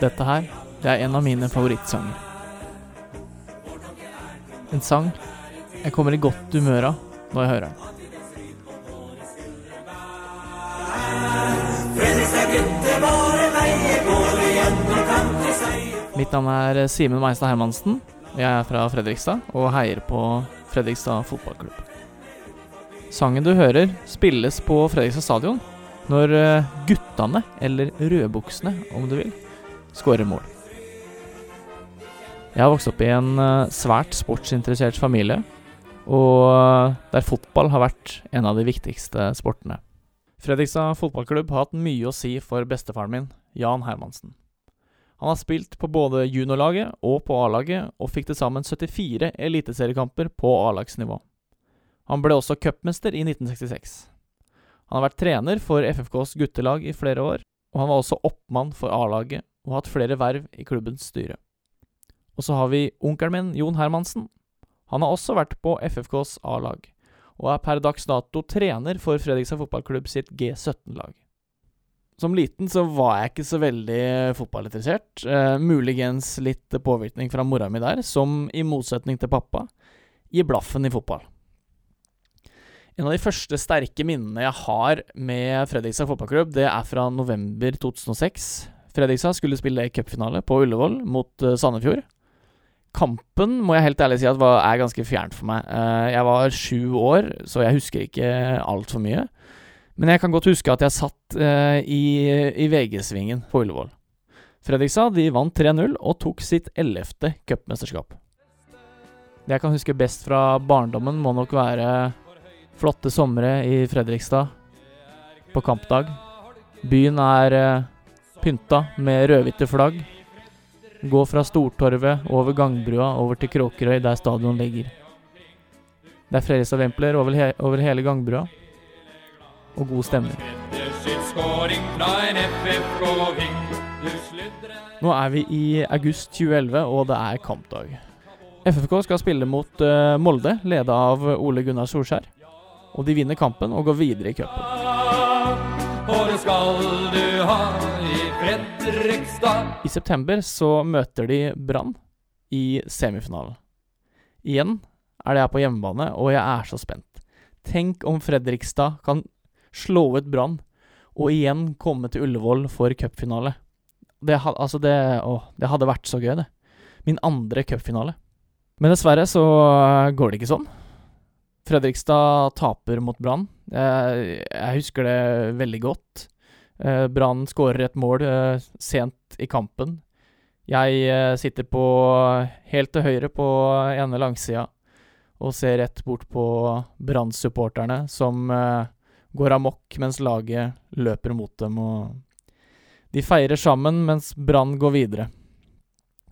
Dette her, det er en av mine favorittsanger. En sang jeg kommer i godt humør av når jeg hører den. Mitt navn er Simen Meistad Hermansen. Jeg er fra Fredrikstad og heier på Fredrikstad fotballklubb. Sangen du hører, spilles på Fredrikstad stadion når eh, guttene, eller rødbuksene om du vil, skårer mål. Jeg har vokst opp i en eh, svært sportsinteressert familie, og eh, der fotball har vært en av de viktigste sportene. Fredrikstad fotballklubb har hatt mye å si for bestefaren min, Jan Hermansen. Han har spilt på både juniorlaget og på A-laget, og fikk til sammen 74 eliteseriekamper på A-lagsnivå. Han ble også cupmester i 1966. Han har vært trener for FFKs guttelag i flere år, og han var også oppmann for A-laget og hatt flere verv i klubbens styre. Og så har vi onkelen min, Jon Hermansen. Han har også vært på FFKs A-lag, og er per dags dato trener for Fredrikstad fotballklubb sitt G17-lag. Som liten så var jeg ikke så veldig fotballinteressert. Eh, muligens litt påvirkning fra mora mi der, som i motsetning til pappa gir blaffen i fotball. En av de første sterke minnene jeg har med Fredrikstad fotballklubb, det er fra november 2006. Fredrikstad skulle spille cupfinale på Ullevål mot uh, Sandefjord. Kampen må jeg helt ærlig si at var, er ganske fjernt for meg. Uh, jeg var sju år, så jeg husker ikke altfor mye. Men jeg kan godt huske at jeg satt uh, i, i VG-svingen på Ullevål. Fredrikstad de vant 3-0 og tok sitt ellevte cupmesterskap. Det jeg kan huske best fra barndommen, må nok være flotte somre i Fredrikstad på kampdag. Byen er pynta med rødhvite flagg. Gå fra Stortorvet over gangbrua over til Kråkerøy, der stadion ligger. Det er Fredrikstad-vempler over, he over hele gangbrua og god stemning. Nå er vi i august 2011, og det er kampdag. FFK skal spille mot uh, Molde, leda av Ole Gunnar Solskjær. Og de vinner kampen og går videre i cupen. Og det skal du ha Fredrikstad. I september så møter de Brann i semifinalen. Igjen er det her på hjemmebane, og jeg er så spent. Tenk om Fredrikstad kan slå ut Brann, og igjen komme til Ullevål for cupfinale. Det, altså det, det hadde vært så gøy, det. Min andre cupfinale. Men dessverre så går det ikke sånn. Fredrikstad taper mot Brann. Jeg, jeg, husker det veldig godt. Eh, Brann skårer et mål eh, sent i kampen. Jeg eh, sitter på helt til høyre på ene langsida og ser rett bort på Brann-supporterne som eh, går amok mens laget løper mot dem, og de feirer sammen mens Brann går videre.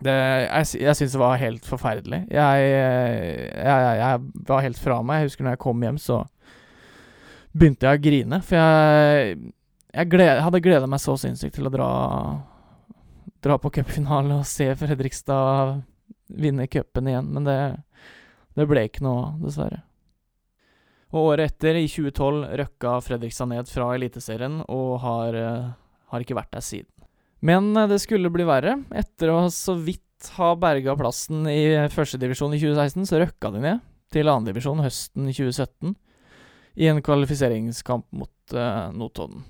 Det, jeg jeg syns det var helt forferdelig. Jeg, jeg, jeg, var helt fra meg. Jeg husker når jeg kom hjem, så begynte jeg å grine. For jeg, jeg gled, hadde gleda meg så sinnssykt til å dra, dra på cupfinale og se Fredrikstad vinne cupen igjen. Men det, det ble ikke noe, dessverre. Og året etter, i 2012, røkka Fredrikstad ned fra Eliteserien og har, eh, har ikke vært der siden. Men eh, det skulle bli verre. Etter å så vidt ha berga plassen i førstedivisjon i 2016, så røkka de ned til andredivisjon høsten 2017 i en kvalifiseringskamp mot uh, Notodden.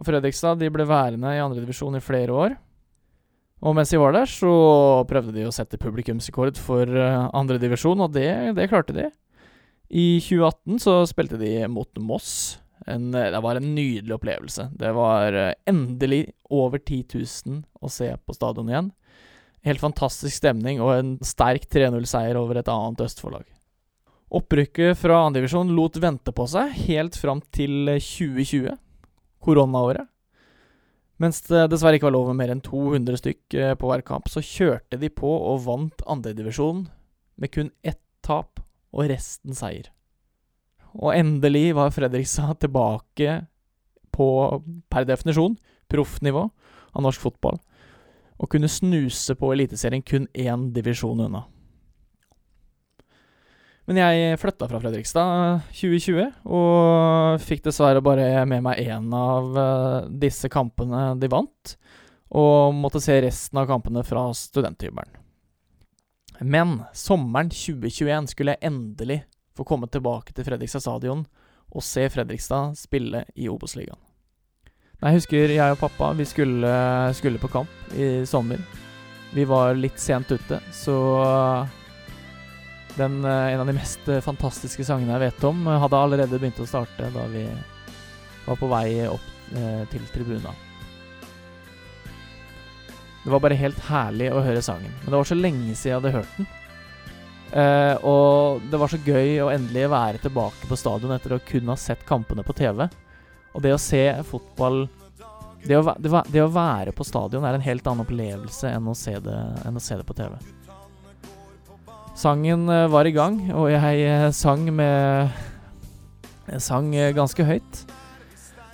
Og Fredrikstad de ble værende i andredivisjon i flere år. Og mens de var der, så prøvde de å sette publikumsrekord for uh, andredivisjon, og det, det klarte de. I 2018 så spilte de mot Moss. En, det var en nydelig opplevelse. Det var eh, endelig over 10 000 å se på stadion igjen. Helt fantastisk stemning og en sterk 3-0-seier over et annet Østfold-lag. Opprykket fra andredivisjon lot vente på seg helt fram til 2020, koronaåret. Mens det dessverre ikke var lov med mer enn 200 stykk eh, på hver kamp, så kjørte de på og vant andredivisjonen med kun ett tap og resten seier. Og endelig var Fredrikstad tilbake på, per definisjon, proffnivå av norsk fotball, og kunne snuse på Eliteserien kun én divisjon unna. Men jeg flytta fra Fredrikstad 2020, og fikk dessverre bare med meg én av eh, disse kampene de vant, og måtte se resten av kampene fra studenthybelen. Men sommeren 2021 skulle jeg endelig få komme tilbake til Fredrikstad stadion og se Fredrikstad spille i Obos-ligaen. Jeg husker jeg og pappa vi skulle, skulle på kamp i sommer. Vi var litt sent ute, så den, eh, en av de mest eh, fantastiske sangene jeg vet om, eh, hadde allerede begynt å starte da vi var på vei opp eh, til tribuna. Det var bare helt herlig å høre sangen. Men det var så lenge siden jeg hadde hørt den. Eh, og det var så gøy å endelig være tilbake på stadion etter å kun ha sett kampene på TV. Og det å se fotball det å, det, det å, være på stadion er en helt annen opplevelse enn å se det, å se det på TV. Sangen eh, var i gang, og jeg eh, sang med Jeg sang eh, ganske høyt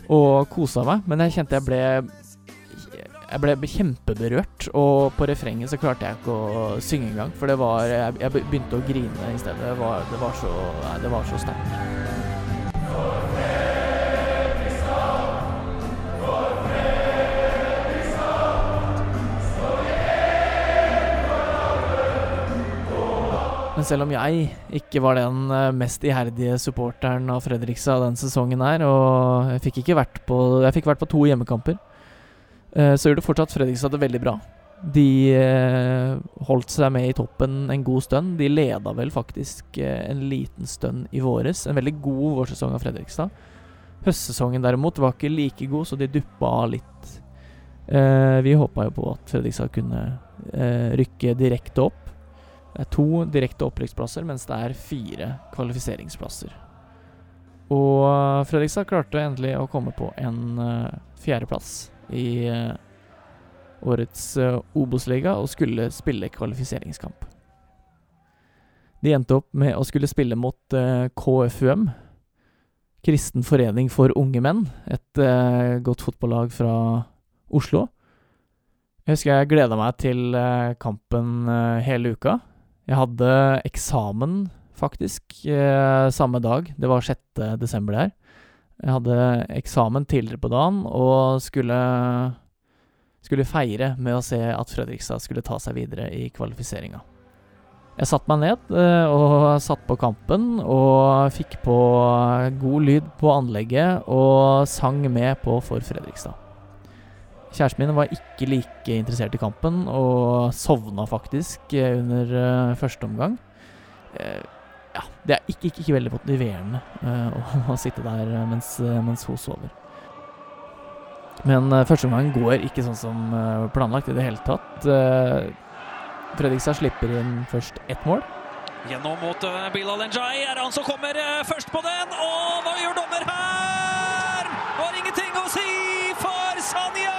og kosa meg, men jeg kjente jeg ble Jeg ble kjempeberørt, og på refrenget så klarte jeg ikke å synge engang, for det var Jeg, begynte å grine i stedet. Det var, det var så det var så sterkt. Men selv om jeg ikke var den eh, mest iherdige supporteren av Fredrikstad den sesongen her, og jeg fikk ikke vært på Jeg fikk vært på to hjemmekamper, eh, så gjorde fortsatt Fredrikstad det veldig bra. De eh, holdt seg med i toppen en god stund. De leda vel faktisk en liten stund i våres. En veldig god vårsesong av Fredrikstad. Høstsesongen derimot var ikke like god, så de duppa av litt. vi håpa jo på at Fredrikstad kunne rykke direkte opp. Det er to direkte opprykksplasser, mens det er fire kvalifiseringsplasser. Og eh, Fredrikstad klarte endelig å komme på en uh, fjerdeplass i uh, årets uh, Obos-liga og skulle spille kvalifiseringskamp. De endte opp med å skulle spille mot uh, KFUM, Kristen forening for unge menn, et godt fotballag fra Oslo. Jeg husker jeg gleda meg til kampen hele uka. Jeg hadde eksamen, faktisk, eh, samme dag. Det var 6. desember der. Jeg hadde eksamen tidligere på dagen og skulle, skulle feire med å se at Fredrikstad skulle ta seg videre i kvalifiseringa. Jeg satte meg ned eh, og satt på kampen og fikk på god lyd på anlegget og sang med på For Fredrikstad. Kjæresten min var ikke like interessert i kampen, og sovna faktisk eh, under uh, første omgang. Uh, ja, det er ikke, ikke, ikke veldig motiverende å, sitte der mens, mens hun sover. Men første omgang går ikke sånn som planlagt i det hele tatt. Fredrikstad slipper inn først ett mål. Gjennom mot Bilal Njay er han som kommer først på den, og hva gjør dommer her? Var ingenting å si for Sanja!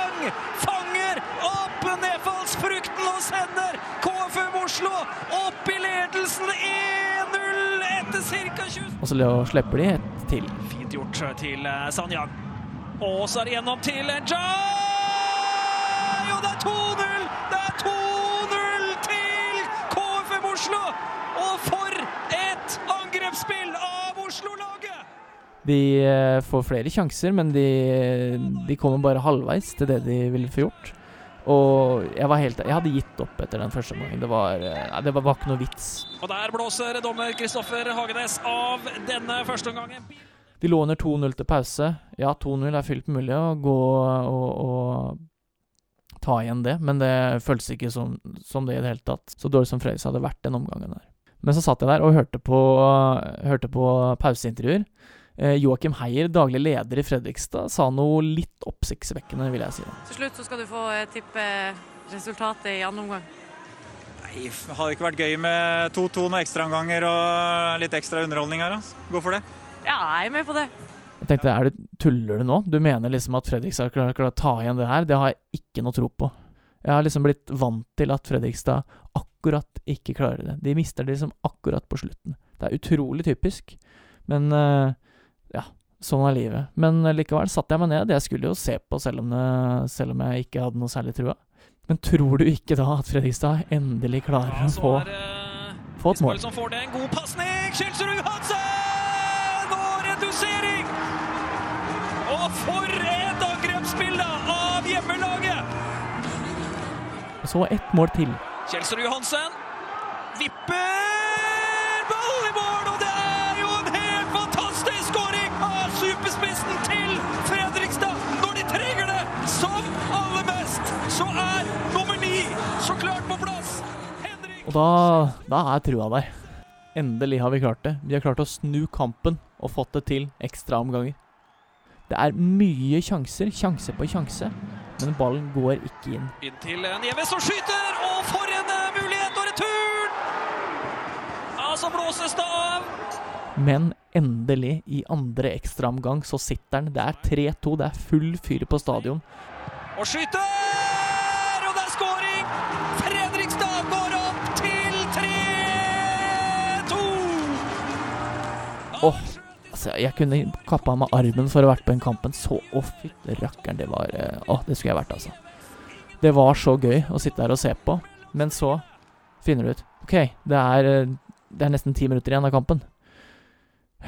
fanger opp nedfallsfrukten og sender KFUM Oslo opp i ledelsen 1-0 etter ca. 20 Og så slipper de et til. Fint gjort til eh, Og så er det gjennom til Jai! Og det er 2-0! Det er 2-0 til KFM Oslo! Og for et angrepsspill av Oslo-laget! De eh, får flere sjanser, men de, de, kommer bare halvveis til det de ville få gjort. Og jeg var helt Jeg hadde gitt opp etter den første omgangen. Det var, eh, det var, var ikke noe vits. Og der blåser dommer Kristoffer Hagenes av denne første omgangen. De lå under 2-0 til pause. Ja, 2-0 er fylt mulig å gå og, og ta igjen det, men det føltes ikke som, som, det i det hele tatt. Så dårlig som Fredrikstad hadde vært den omgangen der. Men så satt jeg der og hørte på, hørte på pauseintervjuer. Eh, Joakim Heier, daglig leder i Fredrikstad, sa noe litt oppsiktsvekkende, vil jeg si. Til slutt så skal du få eh, tippe resultatet i andre omgang. Nei, det hadde ikke vært gøy med 2-2 med ekstraomganger og litt ekstra underholdning her? Altså. Gå for det. Ja, jeg er med på det. Jeg tenkte, er du, Tuller du nå? Du mener liksom at Fredrikstad klarer å ta igjen det her? Det har jeg ikke noe tro på. Jeg har liksom blitt vant til at Fredrikstad akkurat ikke klarer det. De mister det liksom akkurat på slutten. Det er utrolig typisk. Men uh, ja, sånn er livet. Men likevel satte jeg meg ned. Jeg skulle jo se på, selv om, det, selv om jeg ikke hadde noe særlig trua. Men tror du ikke da at Fredrikstad endelig klarer ja, å få, få et mål. Som får det en god pasning. Kjelsrud Johansen! Og redusering! Og for et angrepsbilde av hjemmelaget! Og så ett mål til. Kjelsrud Johansen vipper da, da er trua der. Endelig har vi klart det. Vi har klart å snu kampen og fått det til ekstraomganger. Det er mye sjanser, sjanse på sjanse, men ballen går ikke inn. Inn til Nieves som skyter, og for en eh, mulighet og retur! Ja, så blåses det av. Men endelig, i andre ekstraomgang, så sitter den. Det er 3-2, det er full fyr på stadion. Og skyter! Åh, altså, jeg kunne kappa meg armen for å ha vært på den kampen. Så Å, fytti rakkeren, det var eh, Å, det skulle jeg vært, altså. Det var så gøy å sitte her og se på. Men så finner du ut OK, det er, eh, det er nesten ti minutter igjen av kampen.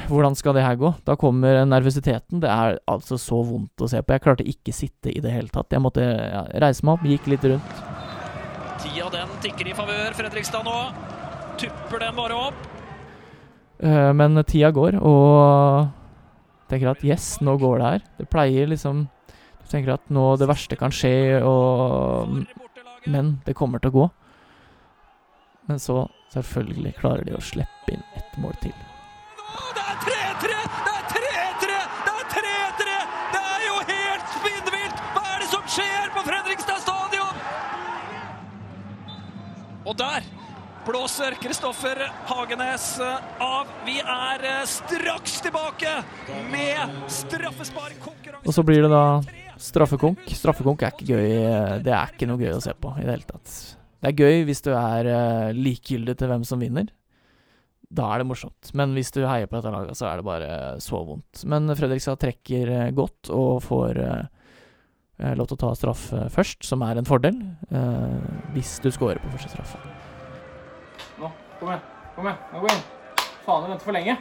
Hvordan skal det her gå? Da kommer nervøsiteten. Det er altså så vondt å se på. Jeg klarte ikke sitte i det hele tatt. Jeg måtte ja, reise meg opp, gikk litt rundt. Tida den tikker i favør Fredrikstad nå. Tupper den bare opp. Eh, men tida går, og tenker at yes, nå går det her. Det pleier liksom Du tenker at nå det verste kan skje, og Men det kommer til å gå. Men så, selvfølgelig, klarer de å slippe inn ett mål til. Det er 3-3! Det 3-3! Det 3-3! Det jo helt spinnvilt! Hva det som skjer på Fredrikstad stadion? Og der blåser Kristoffer Hagenes av. Vi er eh, straks tilbake med straffesparkkonkurranse. Og så blir det da straffekonk. Straffekonk er ikke gøy. eh, Det er ikke noe gøy å se på i det hele tatt. Det er gøy hvis du er eh, likegyldig til hvem som vinner. Da er det morsomt. Men hvis du heier på dette laget, så er det bare så vondt. Men Fredrikstad trekker godt og får lov til å ta straff eh, først, som er en fordel. hvis du scorer på første straffe. Nå, kom igjen. Kom igjen. Nå går inn. Faen, du venter for lenge.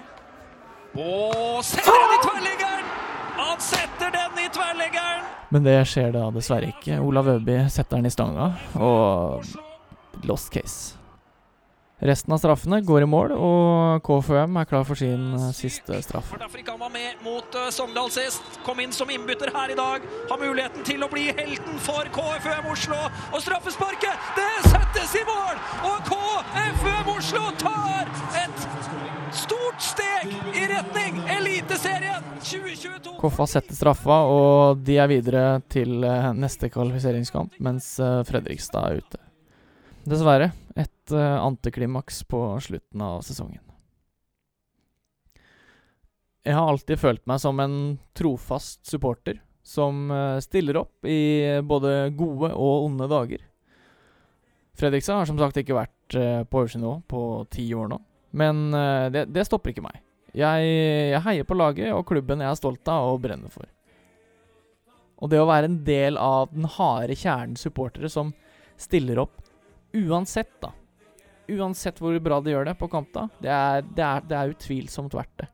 Og setter den i tverrliggeren! Han setter den i tverrliggeren! Men det skjer da dessverre ikke. Olav Øby setter den i stanga, og lost case. Resten av straffene går i mål, og KFUM er klar for sin eh, siste straff. For derfor ikke han var med mot uh, Sogndal sist. Kom inn som innbytter her i dag. Har muligheten til å bli helten for KFUM Oslo. Og straffesparket, det settes i mål! Og Oslo tar et stort steg i retning Eliteserien 2022. Koffa setter straffa, og de er videre til eh, neste kvalifiseringskamp, mens eh, Fredrikstad er ute. Dessverre et eh, antiklimaks på slutten av sesongen. Jeg har alltid følt meg som en trofast supporter som stiller opp i både gode og onde dager. Fredrikstad har som sagt ikke vært på øverste nivå på ti år nå, men eh, det, det stopper ikke meg. Jeg, jeg heier på laget og klubben jeg er stolt av og brenner for. Og det å være en del av den harde kjernen supportere som stiller opp uansett, da. Uansett hvor bra de gjør det på kamp, da. Det er, det er, det er utvilsomt verdt det.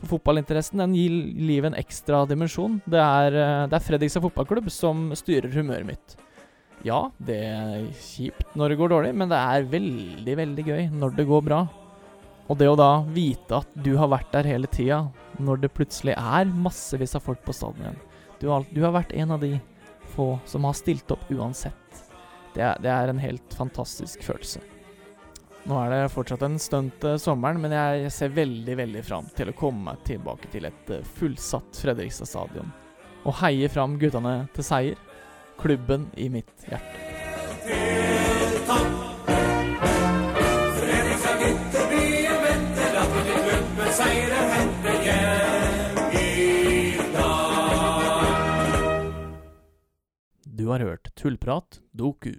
For fotballinteressen den gir livet en ekstra dimensjon. Det er, eh, det er Fredrikstad fotballklubb som styrer humøret mitt. Ja, det er kjipt når det går dårlig, men det er veldig, veldig gøy når det går bra. Og det å da vite at du har vært der hele tida, når det plutselig er massevis av folk på stadion igjen du har, du har vært en av de få som har stilt opp uansett. Det er, det er en helt fantastisk følelse. Nå er det fortsatt en stund til sommeren, men jeg ser veldig veldig fram til å komme meg tilbake til et eh, fullsatt Fredrikstad stadion. Og heie fram guttene til seier. Klubben i mitt hjerte. Du har hørt Tullprat doku.